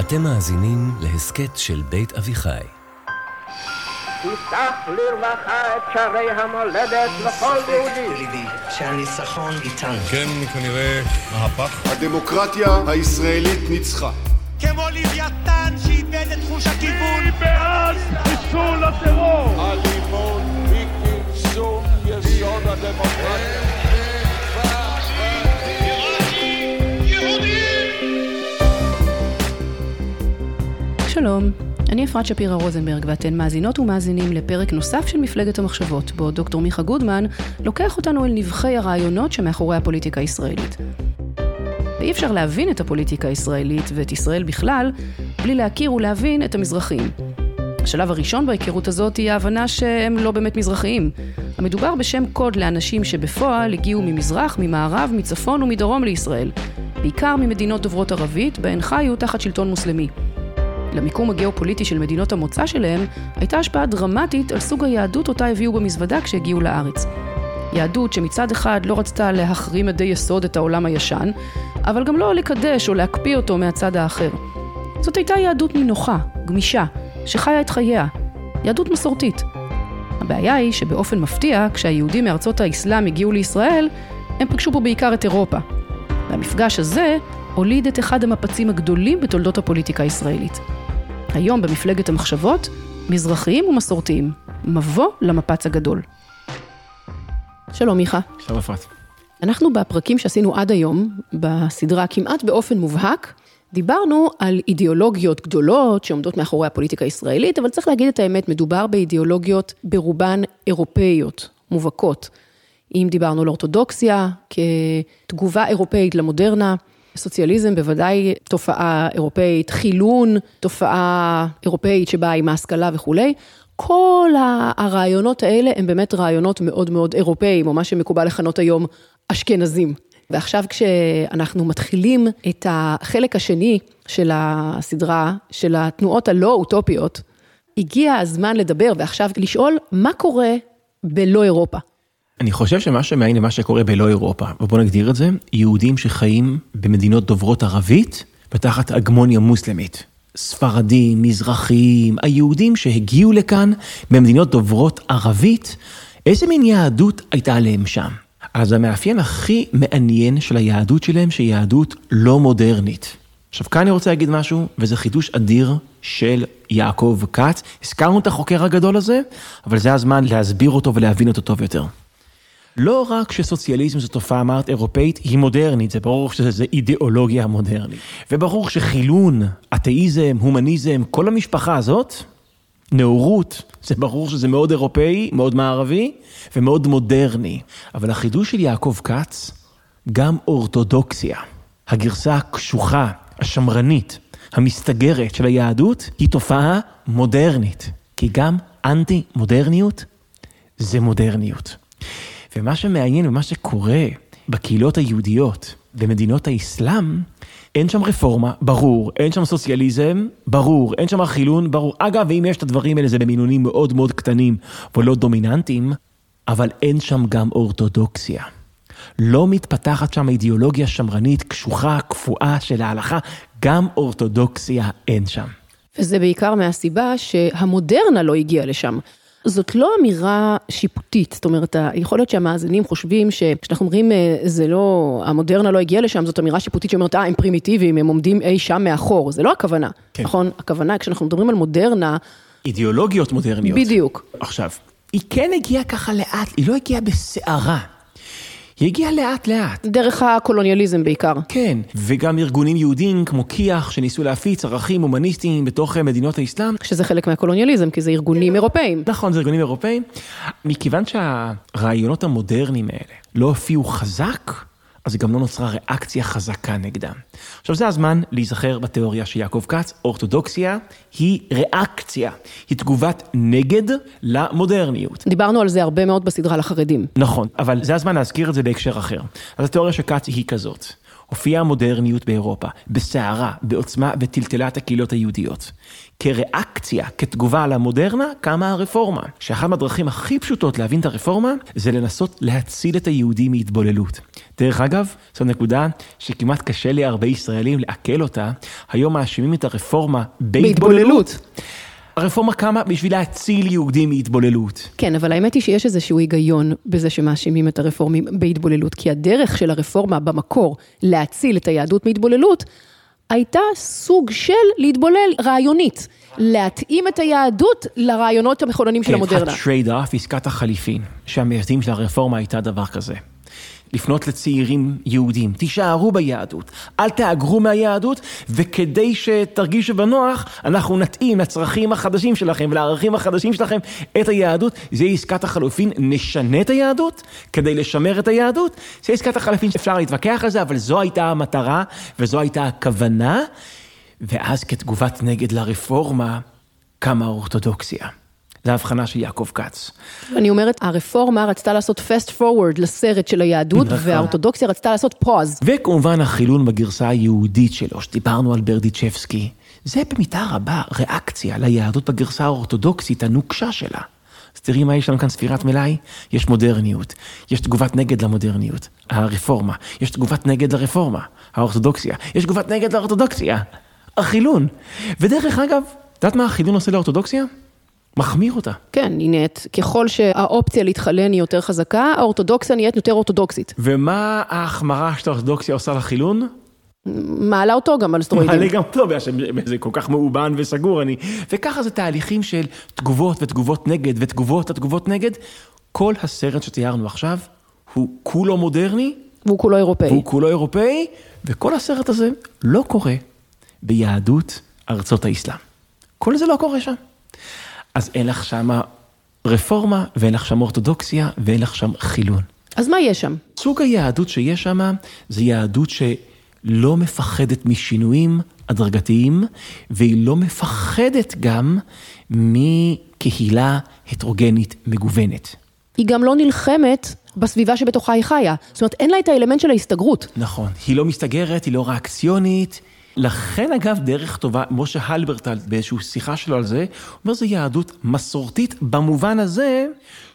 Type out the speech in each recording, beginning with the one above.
אתם מאזינים להסכת של בית אביחי. תפתח לרווחה את שערי המולדת לכל יהודי. שהניצחון איתנו. כן, כנראה מהפך. הדמוקרטיה הישראלית ניצחה. כמו לוויתן שאיבד את חוש הכיוון. בעד חיסול הטרור. אלימות היא כרסום יסוד הדמוקרטיה. שלום, אני אפרת שפירא רוזנברג ואתן מאזינות ומאזינים לפרק נוסף של מפלגת המחשבות, בו דוקטור מיכה גודמן לוקח אותנו אל נבחי הרעיונות שמאחורי הפוליטיקה הישראלית. ואי אפשר להבין את הפוליטיקה הישראלית ואת ישראל בכלל, בלי להכיר ולהבין את המזרחים. השלב הראשון בהיכרות הזאת היא ההבנה שהם לא באמת מזרחיים. המדובר בשם קוד לאנשים שבפועל הגיעו ממזרח, ממערב, מצפון ומדרום לישראל. בעיקר ממדינות דוברות ערבית, בהן חיו תחת שלטון מוסלמי. למיקום הגיאופוליטי של מדינות המוצא שלהם, הייתה השפעה דרמטית על סוג היהדות אותה הביאו במזוודה כשהגיעו לארץ. יהדות שמצד אחד לא רצתה להחרים עדי יסוד את העולם הישן, אבל גם לא לקדש או להקפיא אותו מהצד האחר. זאת הייתה יהדות נינוחה, גמישה, שחיה את חייה. יהדות מסורתית. הבעיה היא שבאופן מפתיע, כשהיהודים מארצות האסלאם הגיעו לישראל, הם פגשו פה בעיקר את אירופה. והמפגש הזה הוליד את אחד המפצים הגדולים בתולדות הפוליטיקה הישראלית. היום במפלגת המחשבות, מזרחיים ומסורתיים. מבוא למפץ הגדול. שלום מיכה. שלום אפרת. אנחנו בפרקים שעשינו עד היום, בסדרה כמעט באופן מובהק, דיברנו על אידיאולוגיות גדולות שעומדות מאחורי הפוליטיקה הישראלית, אבל צריך להגיד את האמת, מדובר באידיאולוגיות ברובן אירופאיות, מובהקות. אם דיברנו על אורתודוקסיה כתגובה אירופאית למודרנה, סוציאליזם בוודאי תופעה אירופאית, חילון, תופעה אירופאית שבאה עם ההשכלה וכולי. כל הרעיונות האלה הם באמת רעיונות מאוד מאוד אירופאיים, או מה שמקובל לכנות היום אשכנזים. ועכשיו כשאנחנו מתחילים את החלק השני של הסדרה, של התנועות הלא אוטופיות, הגיע הזמן לדבר ועכשיו לשאול מה קורה בלא אירופה. אני חושב שמה שמעניין למה שקורה בלא אירופה, ובוא נגדיר את זה, יהודים שחיים במדינות דוברות ערבית ותחת הגמוניה מוסלמית. ספרדים, מזרחים, היהודים שהגיעו לכאן במדינות דוברות ערבית, איזה מין יהדות הייתה עליהם שם? אז המאפיין הכי מעניין של היהדות שלהם, שהיא יהדות לא מודרנית. עכשיו כאן אני רוצה להגיד משהו, וזה חידוש אדיר של יעקב כץ. הזכרנו את החוקר הגדול הזה, אבל זה הזמן להסביר אותו ולהבין אותו טוב יותר. לא רק שסוציאליזם זו תופעה, אמרת, אירופאית, היא מודרנית, זה ברור שזה אידיאולוגיה מודרנית. וברור שחילון, אתאיזם, הומניזם, כל המשפחה הזאת, נאורות, זה ברור שזה מאוד אירופאי, מאוד מערבי ומאוד מודרני. אבל החידוש של יעקב כץ, גם אורתודוקסיה, הגרסה הקשוחה, השמרנית, המסתגרת של היהדות, היא תופעה מודרנית. כי גם אנטי-מודרניות זה מודרניות. ומה שמעניין ומה שקורה בקהילות היהודיות במדינות האסלאם, אין שם רפורמה, ברור, אין שם סוציאליזם, ברור, אין שם חילון, ברור. אגב, אם יש את הדברים האלה זה במינונים מאוד מאוד קטנים ולא דומיננטיים, אבל אין שם גם אורתודוקסיה. לא מתפתחת שם אידיאולוגיה שמרנית, קשוחה, קפואה של ההלכה, גם אורתודוקסיה אין שם. וזה בעיקר מהסיבה שהמודרנה לא הגיעה לשם. זאת לא אמירה שיפוטית, זאת אומרת, יכול להיות שהמאזינים חושבים שכשאנחנו אומרים זה לא, המודרנה לא הגיעה לשם, זאת אמירה שיפוטית שאומרת, אה, הם פרימיטיביים, הם עומדים אי שם מאחור, זה לא הכוונה, כן. נכון? הכוונה, כשאנחנו מדברים על מודרנה... אידיאולוגיות מודרניות. בדיוק. עכשיו, היא כן הגיעה ככה לאט, היא לא הגיעה בסערה. היא הגיעה לאט לאט. דרך הקולוניאליזם בעיקר. כן, וגם ארגונים יהודים כמו כי"ח שניסו להפיץ ערכים הומניסטיים בתוך מדינות האסלאם. שזה חלק מהקולוניאליזם, כי זה ארגונים אירופאים. נכון, זה ארגונים אירופאים. מכיוון שהרעיונות המודרניים האלה לא הופיעו חזק, אז גם לא נוצרה ריאקציה חזקה נגדם. עכשיו זה הזמן להיזכר בתיאוריה של יעקב כץ, אורתודוקסיה היא ריאקציה, היא תגובת נגד למודרניות. דיברנו על זה הרבה מאוד בסדרה לחרדים. נכון, אבל זה הזמן להזכיר את זה בהקשר אחר. אז התיאוריה של כץ היא כזאת. הופיעה המודרניות באירופה, בסערה, בעוצמה וטלטלה את הקהילות היהודיות. כריאקציה, כתגובה על המודרנה, קמה הרפורמה. שאחת מהדרכים הכי פשוטות להבין את הרפורמה, זה לנסות להציל את היהודים מהתבוללות. דרך אגב, זו נקודה שכמעט קשה להרבה ישראלים לעכל אותה, היום מאשימים את הרפורמה בהתבוללות. הרפורמה קמה בשביל להציל יהודים מהתבוללות. כן, אבל האמת היא שיש איזשהו היגיון בזה שמאשימים את הרפורמים בהתבוללות, כי הדרך של הרפורמה במקור להציל את היהדות מהתבוללות, הייתה סוג של להתבולל רעיונית, להתאים את היהדות לרעיונות המכוננים של המודרנה. כן, ה trade-off, עסקת החליפין, שהמייסדים של הרפורמה הייתה דבר כזה. לפנות לצעירים יהודים, תישארו ביהדות, אל תהגרו מהיהדות, וכדי שתרגישו בנוח, אנחנו נתאים לצרכים החדשים שלכם ולערכים החדשים שלכם את היהדות. זה עסקת החלופין, נשנה את היהדות כדי לשמר את היהדות. זה עסקת החלופין שאפשר להתווכח על זה, אבל זו הייתה המטרה וזו הייתה הכוונה. ואז כתגובת נגד לרפורמה, קמה האורתודוקסיה. זה ההבחנה של יעקב כץ. אני אומרת, הרפורמה רצתה לעשות fast forward לסרט של היהדות, נכון. והאורתודוקסיה רצתה לעשות pause. וכמובן החילון בגרסה היהודית שלו, שדיברנו על ברדיצ'בסקי, זה במידה רבה ריאקציה ליהדות בגרסה האורתודוקסית הנוקשה שלה. אז תראי מה יש לנו כאן ספירת מלאי, יש מודרניות, יש תגובת נגד למודרניות, הרפורמה, יש תגובת נגד לרפורמה, האורתודוקסיה, יש תגובת נגד לאורתודוקסיה, החילון. ודרך אגב, את יודעת מה החילון עושה לאורתודוקסיה? מחמיר אותה. כן, היא נהיית, ככל שהאופציה להתחלן היא יותר חזקה, האורתודוקסיה נהיית יותר אורתודוקסית. ומה ההחמרה שהאורתודוקסיה עושה לחילון? מעלה אותו גם על סטרואידים. מעלה גם אותו, בגלל שזה כל כך מאובן וסגור, אני... וככה זה תהליכים של תגובות ותגובות נגד ותגובות ותגובות נגד. כל הסרט שתיארנו עכשיו הוא כולו מודרני. והוא כולו אירופאי. והוא כולו אירופאי, וכל הסרט הזה לא קורה ביהדות ארצות האסלאם. כל זה לא קורה שם. אז אין לך שם רפורמה, ואין לך שם אורתודוקסיה, ואין לך שם חילון. אז מה יש שם? סוג היהדות שיש שם, זה יהדות שלא מפחדת משינויים הדרגתיים, והיא לא מפחדת גם מקהילה הטרוגנית מגוונת. היא גם לא נלחמת בסביבה שבתוכה היא חיה. זאת אומרת, אין לה את האלמנט של ההסתגרות. נכון. היא לא מסתגרת, היא לא ריאקציונית. לכן אגב, דרך טובה, משה הלברטל באיזושהי שיחה שלו על זה, הוא אומר זו יהדות מסורתית במובן הזה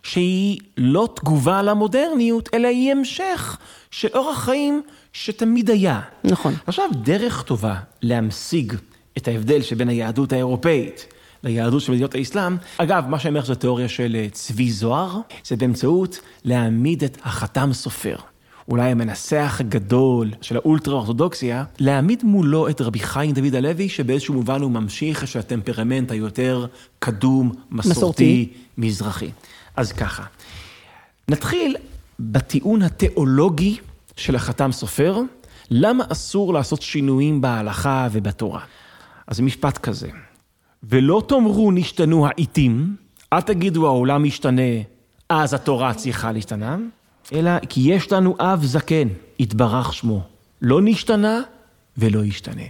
שהיא לא תגובה למודרניות, אלא היא המשך של אורח חיים שתמיד היה. נכון. עכשיו, דרך טובה להמשיג את ההבדל שבין היהדות האירופאית ליהדות של מדינות האסלאם, אגב, מה שאני אומר זו תיאוריה של צבי זוהר, זה באמצעות להעמיד את החתם סופר. אולי המנסח הגדול של האולטרה-אורתודוקסיה, להעמיד מולו את רבי חיים דוד הלוי, שבאיזשהו מובן הוא ממשיך של הטמפרמנט היותר קדום, מסורתי, מסורתי, מזרחי. אז ככה, נתחיל בטיעון התיאולוגי של החתם סופר, למה אסור לעשות שינויים בהלכה ובתורה. אז זה משפט כזה, ולא תאמרו נשתנו העיתים, אל תגידו העולם משתנה, אז התורה צריכה להשתנה. אלא כי יש לנו אב זקן, יתברך שמו. לא נשתנה ולא ישתנה.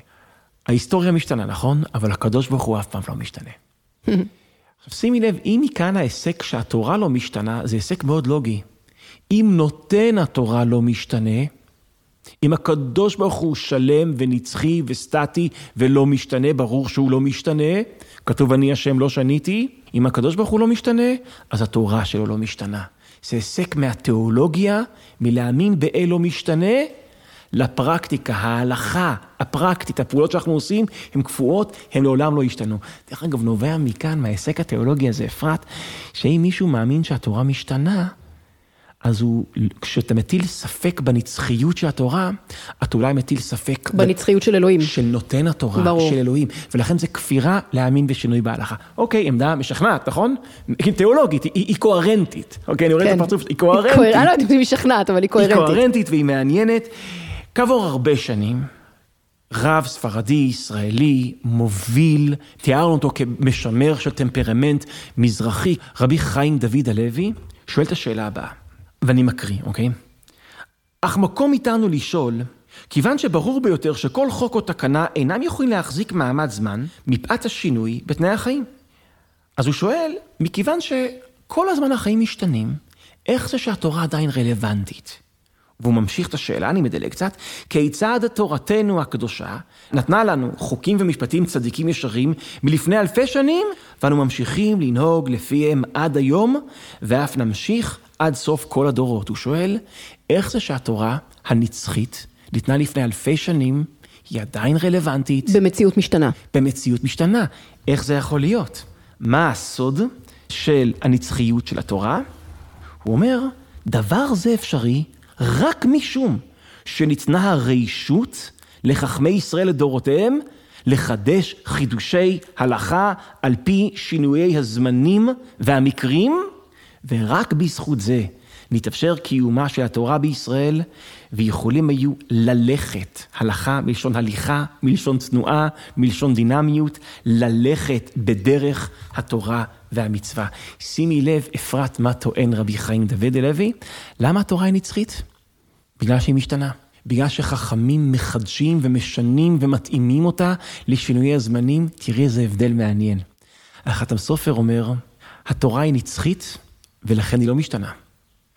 ההיסטוריה משתנה, נכון? אבל הקדוש ברוך הוא אף פעם לא משתנה. עכשיו שימי לב, אם מכאן ההיסק שהתורה לא משתנה, זה היסק מאוד לוגי. אם נותן התורה לא משתנה, אם הקדוש ברוך הוא שלם ונצחי וסטטי ולא משתנה, ברור שהוא לא משתנה, כתוב אני השם לא שניתי, אם הקדוש ברוך הוא לא משתנה, אז התורה שלו לא משתנה. זה היסק מהתיאולוגיה, מלהאמין באל לא משתנה, לפרקטיקה, ההלכה הפרקטית, הפעולות שאנחנו עושים, הן קפואות, הן לעולם לא ישתנו. דרך אגב, נובע מכאן, מההיסק התיאולוגי הזה, אפרת, שאם מישהו מאמין שהתורה משתנה, אז הוא, כשאתה מטיל ספק בנצחיות של התורה, אתה אולי מטיל ספק... בנצחיות ב... של אלוהים. של נותן התורה, ברור. של אלוהים. ולכן זה כפירה להאמין בשינוי בהלכה. אוקיי, עמדה משכנעת, נכון? תיאולוגית, היא, היא קוהרנטית. אוקיי, אני רואה כן. את הפרצוף, היא קוהרנטית. אני לא יודעת אם היא משכנעת, אבל היא קוהרנטית. היא קוהרנטית והיא מעניינת. כעבור הרבה שנים, רב ספרדי ישראלי מוביל, תיארנו אותו כמשמר של טמפרמנט מזרחי, רבי חיים דוד הלוי, שואל את השאלה הבאה. ואני מקריא, אוקיי? אך מקום איתנו לשאול, כיוון שברור ביותר שכל חוק או תקנה אינם יכולים להחזיק מעמד זמן, מפאת השינוי בתנאי החיים. אז הוא שואל, מכיוון שכל הזמן החיים משתנים, איך זה שהתורה עדיין רלוונטית? והוא ממשיך את השאלה, אני מדלג קצת, כיצד תורתנו הקדושה נתנה לנו חוקים ומשפטים צדיקים ישרים מלפני אלפי שנים, ואנו ממשיכים לנהוג לפיהם עד היום, ואף נמשיך עד סוף כל הדורות. הוא שואל, איך זה שהתורה הנצחית ניתנה לפני אלפי שנים, היא עדיין רלוונטית? במציאות משתנה. במציאות משתנה. איך זה יכול להיות? מה הסוד של הנצחיות של התורה? הוא אומר, דבר זה אפשרי רק משום שניתנה הרשות לחכמי ישראל לדורותיהם לחדש חידושי הלכה על פי שינויי הזמנים והמקרים, ורק בזכות זה נתאפשר קיומה של התורה בישראל, ויכולים היו ללכת, הלכה מלשון הליכה, מלשון תנועה, מלשון דינמיות, ללכת בדרך התורה והמצווה. שימי לב, אפרת, מה טוען רבי חיים דוד הלוי? למה התורה היא נצחית? בגלל שהיא משתנה. בגלל שחכמים מחדשים ומשנים ומתאימים אותה לשינויי הזמנים, תראי איזה הבדל מעניין. החתם סופר אומר, התורה היא נצחית ולכן היא לא משתנה.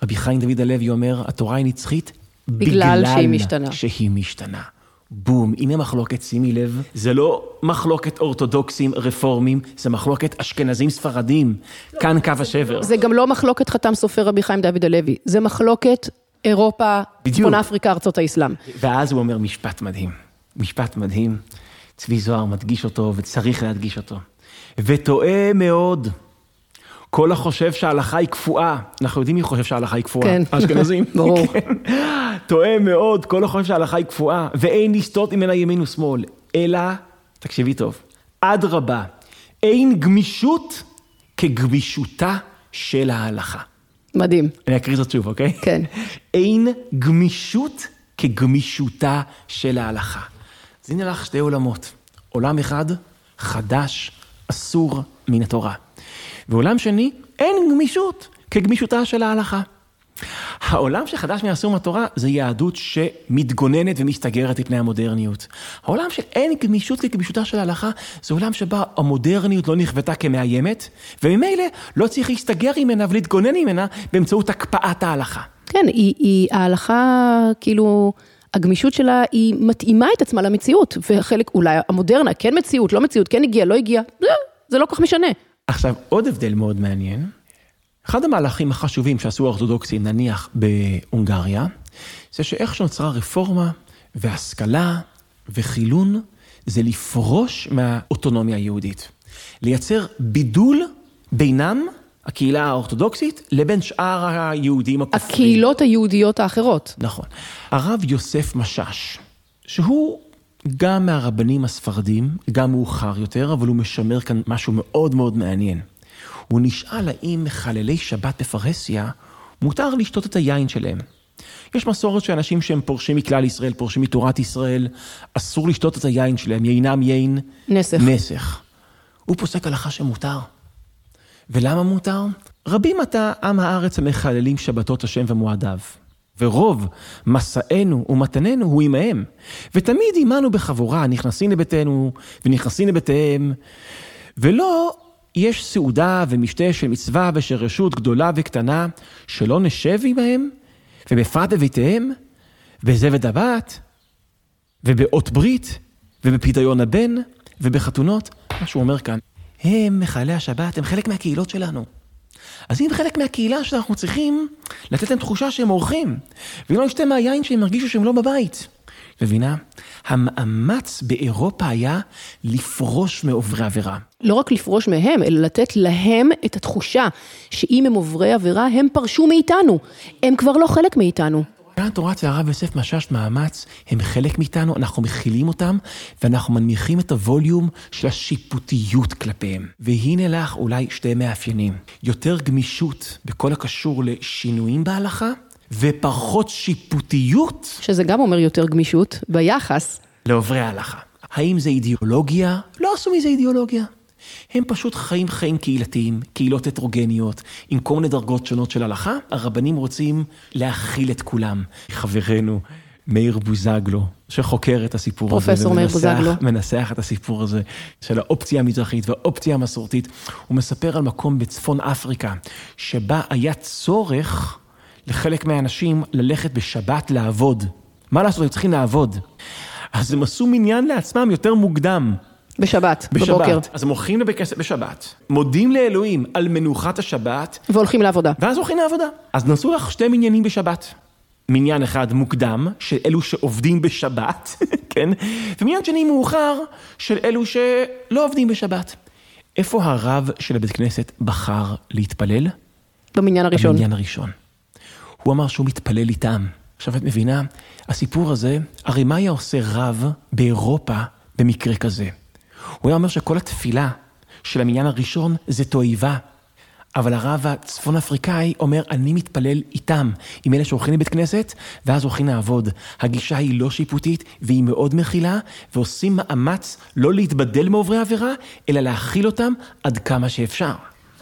רבי חיים דוד הלוי אומר, התורה היא נצחית בגלל, בגלל שהיא משתנה. שהיא משתנה. בום, הנה מחלוקת, שימי לב, זה לא מחלוקת אורתודוקסים רפורמים, זה מחלוקת אשכנזים ספרדים, כאן קו השבר. זה גם לא מחלוקת חתם סופר רבי חיים דוד הלוי, זה מחלוקת אירופה, צפון אפריקה, ארצות האסלאם. ואז הוא אומר משפט מדהים, משפט מדהים, צבי זוהר מדגיש אותו וצריך להדגיש אותו. וטועה מאוד. כל החושב שההלכה היא קפואה, אנחנו יודעים מי חושב שההלכה היא קפואה, כן, אשכנזים, ברור. כן. טועה מאוד, כל החושב שההלכה היא קפואה, ואין לסטות ממנה ימין ושמאל, אלא, תקשיבי טוב, אדרבה, אין גמישות כגמישותה של ההלכה. מדהים. אני אקריא זאת שוב, אוקיי? כן. אין גמישות כגמישותה של ההלכה. אז הנה לך שתי עולמות. עולם אחד, חדש, אסור מן התורה. ועולם שני, אין גמישות כגמישותה של ההלכה. העולם שחדש מהסור מהתורה זה יהדות שמתגוננת ומסתגרת מפני המודרניות. העולם של אין גמישות כגמישותה של ההלכה זה עולם שבה המודרניות לא נכוותה כמאיימת, וממילא לא צריך להסתגר ממנה ולהתגונן ממנה באמצעות הקפאת ההלכה. כן, היא, היא ההלכה, כאילו, הגמישות שלה היא מתאימה את עצמה למציאות, וחלק, אולי המודרנה, כן מציאות, לא מציאות, כן הגיע, לא הגיע, זה, זה לא כל כך משנה. עכשיו, עוד הבדל מאוד מעניין. אחד המהלכים החשובים שעשו האורתודוקסים, נניח בהונגריה, זה שאיך שנוצרה רפורמה והשכלה וחילון, זה לפרוש מהאוטונומיה היהודית. לייצר בידול בינם, הקהילה האורתודוקסית, לבין שאר היהודים הכופרים. הקהילות היהודיות האחרות. נכון. הרב יוסף משאש, שהוא גם מהרבנים הספרדים, גם מאוחר יותר, אבל הוא משמר כאן משהו מאוד מאוד מעניין. הוא נשאל האם מחללי שבת בפרהסיה, מותר לשתות את היין שלהם. יש מסורת שאנשים שהם פורשים מכלל ישראל, פורשים מתורת ישראל, אסור לשתות את היין שלהם, יינם יין... נסך. נסך. הוא פוסק הלכה שמותר. ולמה מותר? רבים עתה עם הארץ המחללים שבתות השם ומועדיו. ורוב מסענו ומתננו הוא עמהם. ותמיד עמנו בחבורה, נכנסים לביתנו ונכנסים לבתיהם. ולא יש סעודה ומשתה של מצווה ושל רשות גדולה וקטנה, שלא נשב עמהם, ובפרט בביתיהם, בזבד הבת, ובאות ברית, ובפדיון הבן, ובחתונות. מה שהוא אומר כאן, הם מחללי השבת, הם חלק מהקהילות שלנו. אז אם חלק מהקהילה שאנחנו צריכים לתת להם תחושה שהם אורחים, ואם לא נשתה מהיין שהם ירגישו שהם לא בבית. מבינה? המאמץ באירופה היה לפרוש מעוברי עבירה. לא רק לפרוש מהם, אלא לתת להם את התחושה שאם הם עוברי עבירה, הם פרשו מאיתנו. הם כבר לא חלק מאיתנו. כאן התורה אצל הרב יוסף משש מאמץ, הם חלק מאיתנו, אנחנו מכילים אותם, ואנחנו מנמיכים את הווליום של השיפוטיות כלפיהם. והנה לך אולי שתי מאפיינים. יותר גמישות בכל הקשור לשינויים בהלכה, ופחות שיפוטיות. שזה גם אומר יותר גמישות ביחס. לעוברי ההלכה. האם זה אידיאולוגיה? לא עשו מזה אידיאולוגיה. הם פשוט חיים חיים קהילתיים, קהילות הטרוגניות, עם כל מיני דרגות שונות של הלכה. הרבנים רוצים להכיל את כולם. חברנו מאיר בוזגלו, שחוקר את הסיפור פרופסור הזה. פרופסור מאיר בוזגלו. מנסח את הסיפור הזה של האופציה המזרחית והאופציה המסורתית. הוא מספר על מקום בצפון אפריקה, שבה היה צורך לחלק מהאנשים ללכת בשבת לעבוד. מה לעשות, הם צריכים לעבוד. אז הם עשו מניין לעצמם יותר מוקדם. בשבת, בשבת. בבוקר. אז הם הולכים לבית כנסת בשבת, מודים לאלוהים על מנוחת השבת, והולכים לעבודה. ואז הולכים לעבודה. אז נעשו לך שתי מניינים בשבת. מניין אחד מוקדם, של אלו שעובדים בשבת, כן? ומניין שני מאוחר, של אלו שלא עובדים בשבת. איפה הרב של הבית כנסת בחר להתפלל? במניין הראשון. במניין הראשון. הוא אמר שהוא מתפלל איתם. עכשיו את מבינה, הסיפור הזה, הרי מה היה עושה רב באירופה במקרה כזה? הוא היה אומר שכל התפילה של המניין הראשון זה תועבה. אבל הרב הצפון אפריקאי אומר, אני מתפלל איתם, עם אלה שהולכים לבית כנסת, ואז הולכים לעבוד. הגישה היא לא שיפוטית, והיא מאוד מכילה, ועושים מאמץ לא להתבדל מעוברי עבירה, אלא להכיל אותם עד כמה שאפשר.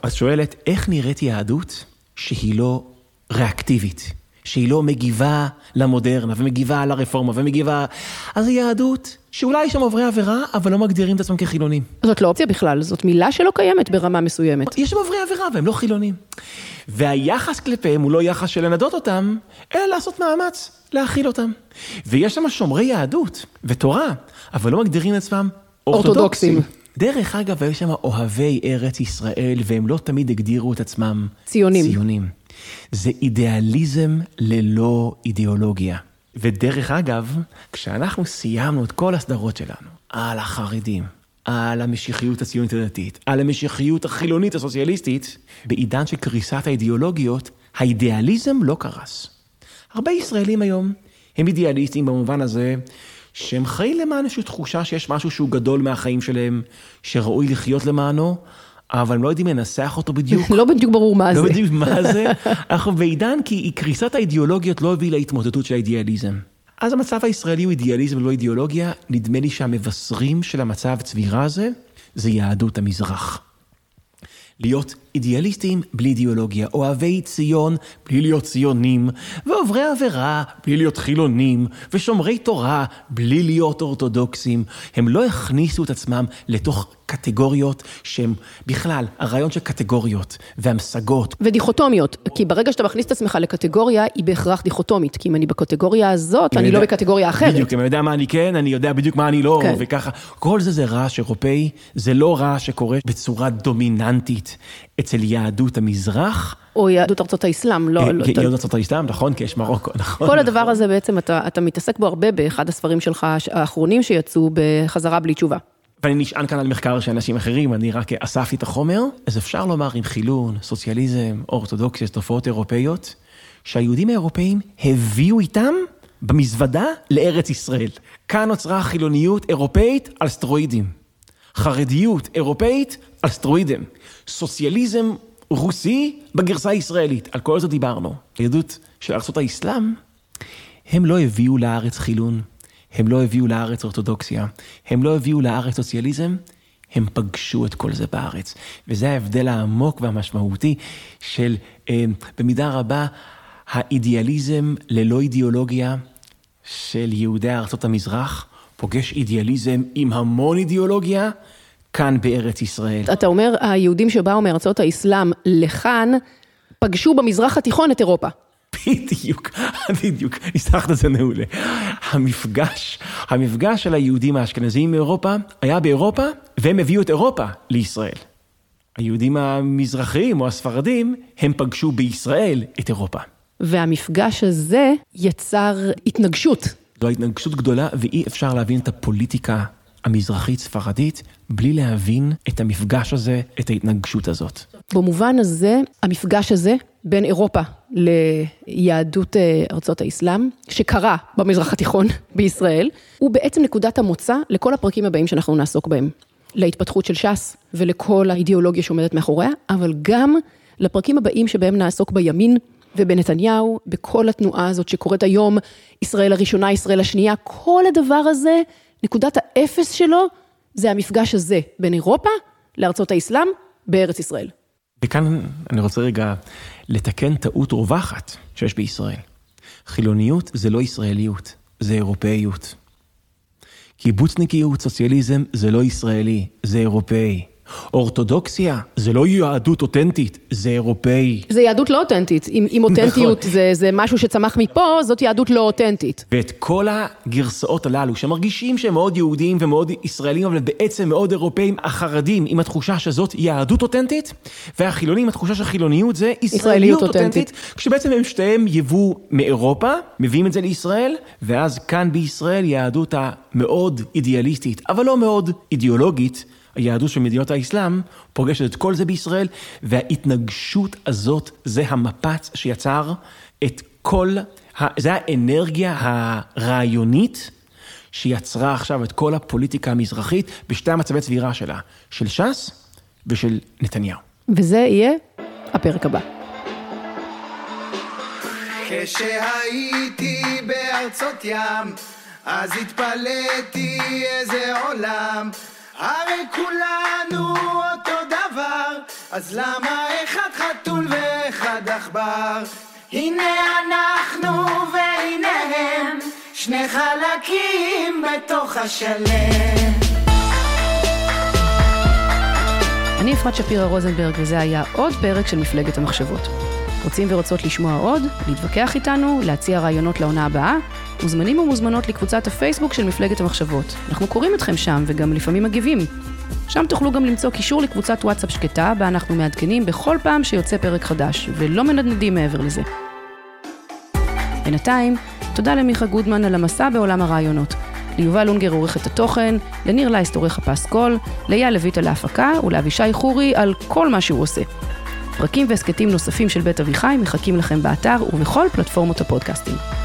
אז שואלת, איך נראית יהדות שהיא לא ריאקטיבית? שהיא לא מגיבה למודרנה, ומגיבה לרפורמה, ומגיבה... אז זו יהדות שאולי יש שם עוברי עבירה, אבל לא מגדירים את עצמם כחילונים. זאת לא אופציה בכלל, זאת מילה שלא קיימת ברמה מסוימת. יש שם עוברי עבירה והם לא חילונים. והיחס כלפיהם הוא לא יחס של לנדות אותם, אלא לעשות מאמץ להכיל אותם. ויש שם שומרי יהדות ותורה, אבל לא מגדירים את עצמם אורתודוקסים. אורתודוקסים. דרך אגב, היו שם אוהבי ארץ ישראל, והם לא תמיד הגדירו את עצמם ציונים. ציונים. זה אידיאליזם ללא אידיאולוגיה. ודרך אגב, כשאנחנו סיימנו את כל הסדרות שלנו על החרדים, על המשיחיות הציונית הדתית, על המשיחיות החילונית הסוציאליסטית, בעידן של קריסת האידיאולוגיות, האידיאליזם לא קרס. הרבה ישראלים היום הם אידיאליסטים במובן הזה שהם חיים למען איזושהי תחושה שיש משהו שהוא גדול מהחיים שלהם, שראוי לחיות למענו, אבל הם לא יודעים לנסח אותו בדיוק. לא בדיוק ברור מה זה. לא יודעים מה זה. אנחנו בעידן כי קריסת האידיאולוגיות לא הביאה להתמוטטות של האידיאליזם. אז המצב הישראלי הוא אידיאליזם ולא אידיאולוגיה, נדמה לי שהמבשרים של המצב צבירה הזה, זה יהדות המזרח. להיות אידיאליסטים בלי אידיאולוגיה, אוהבי ציון בלי להיות ציונים, ועוברי עבירה בלי להיות חילונים, ושומרי תורה בלי להיות אורתודוקסים. הם לא הכניסו את עצמם לתוך קטגוריות שהם בכלל, הרעיון של קטגוריות והמשגות. ודיכוטומיות, כי ברגע שאתה מכניס את עצמך לקטגוריה, היא בהכרח דיכוטומית, כי אם אני בקטגוריה הזאת, אני לא בקטגוריה אחרת. בדיוק, אם אני יודע מה אני כן, אני יודע בדיוק מה אני לא, כן. וככה. כל זה זה רעש אירופאי, זה לא רעש שקורה בצורה דומיננטית אצל יהדות המזרח. או יהדות ארצות האסלאם, לא... אה, לא- אתה- יהדות ארצות האסלאם, נכון? כי יש מרוקו, נכון. כל הדבר הזה בעצם, אתה, אתה מתעסק בו הרבה באחד הספרים שלך, האחרונים שיצאו בחזרה בלי תשובה. ואני נשען כאן על מחקר של אנשים אחרים, אני רק אספתי את החומר, אז אפשר לומר עם חילון, סוציאליזם, אורתודוקסיה, תופעות אירופאיות, שהיהודים האירופאים הביאו איתם במזוודה לארץ ישראל. כאן נוצרה החילוניות אירופאית על סטרואידים. חרדיות אירופאית על סטרואידים. סוציאליזם רוסי בגרסה הישראלית, על כל זה דיברנו. היהדות של ארצות האסלאם, הם לא הביאו לארץ חילון, הם לא הביאו לארץ אורתודוקסיה, הם לא הביאו לארץ סוציאליזם, הם פגשו את כל זה בארץ. וזה ההבדל העמוק והמשמעותי של, אה, במידה רבה, האידיאליזם ללא אידיאולוגיה של יהודי ארצות המזרח, פוגש אידיאליזם עם המון אידיאולוגיה, כאן בארץ ישראל. אתה אומר, היהודים שבאו מארצות האסלאם לכאן, פגשו במזרח התיכון את אירופה. בדיוק, בדיוק, ניסחת את זה מעולה. המפגש, המפגש של היהודים האשכנזיים מאירופה היה באירופה, והם הביאו את אירופה לישראל. היהודים המזרחיים או הספרדים, הם פגשו בישראל את אירופה. והמפגש הזה יצר התנגשות. זו התנגשות גדולה, ואי אפשר להבין את הפוליטיקה המזרחית-ספרדית בלי להבין את המפגש הזה, את ההתנגשות הזאת. במובן הזה, המפגש הזה בין אירופה ליהדות אה, ארצות האסלאם, שקרה במזרח התיכון בישראל, הוא בעצם נקודת המוצא לכל הפרקים הבאים שאנחנו נעסוק בהם. להתפתחות של ש"ס ולכל האידיאולוגיה שעומדת מאחוריה, אבל גם לפרקים הבאים שבהם נעסוק בימין ובנתניהו, בכל התנועה הזאת שקורית היום, ישראל הראשונה, ישראל השנייה, כל הדבר הזה, נקודת האפס שלו, זה המפגש הזה בין אירופה לארצות האסלאם בארץ ישראל. וכאן אני רוצה רגע לתקן טעות רווחת שיש בישראל. חילוניות זה לא ישראליות, זה אירופאיות. קיבוצניקיות, סוציאליזם, זה לא ישראלי, זה אירופאי. אורתודוקסיה זה לא יהדות אותנטית, זה אירופאי. זה יהדות לא אותנטית. אם, אם אותנטיות זה, זה משהו שצמח מפה, זאת יהדות לא אותנטית. ואת כל הגרסאות הללו, שמרגישים שהם מאוד יהודיים ומאוד ישראלים, אבל בעצם מאוד אירופאים, החרדים עם התחושה שזאת יהדות אותנטית, והחילונים עם התחושה שחילוניות זה ישראליות אותנטית, כשבעצם הם שתיהם יבוא מאירופה, מביאים את זה לישראל, ואז כאן בישראל יהדות המאוד אידיאליסטית, אבל לא מאוד אידיאולוגית, היהדות של מדינות האסלאם פוגשת את כל זה בישראל, וההתנגשות הזאת זה המפץ שיצר את כל, ה... זה האנרגיה הרעיונית שיצרה עכשיו את כל הפוליטיקה המזרחית בשתי המצבי צבירה שלה, של ש"ס ושל נתניהו. וזה יהיה הפרק הבא. כשהייתי בארצות ים, אז התפלאתי איזה עולם. הרי כולנו אותו דבר, אז למה אחד חתול ואחד עכבר? הנה אנחנו והנה הם, שני חלקים בתוך השלם. אני אפרת שפירא רוזנברג, וזה היה עוד פרק של מפלגת המחשבות. רוצים ורוצות לשמוע עוד, להתווכח איתנו, להציע רעיונות לעונה הבאה? מוזמנים ומוזמנות לקבוצת הפייסבוק של מפלגת המחשבות. אנחנו קוראים אתכם שם וגם לפעמים מגיבים. שם תוכלו גם למצוא קישור לקבוצת וואטסאפ שקטה, בה אנחנו מעדכנים בכל פעם שיוצא פרק חדש, ולא מנדנדים מעבר לזה. בינתיים, תודה למיכה גודמן על המסע בעולם הרעיונות. ליובל אונגר עורך את התוכן, לניר לייסט עורך הפסקול, לאייל לויטה להפקה ולאבישי חורי על כל מה שהוא עושה. פרקים והסכתים נוספים של בית אביחי מחכים לכם באתר ובכל פלטפורמות הפודקאסטים.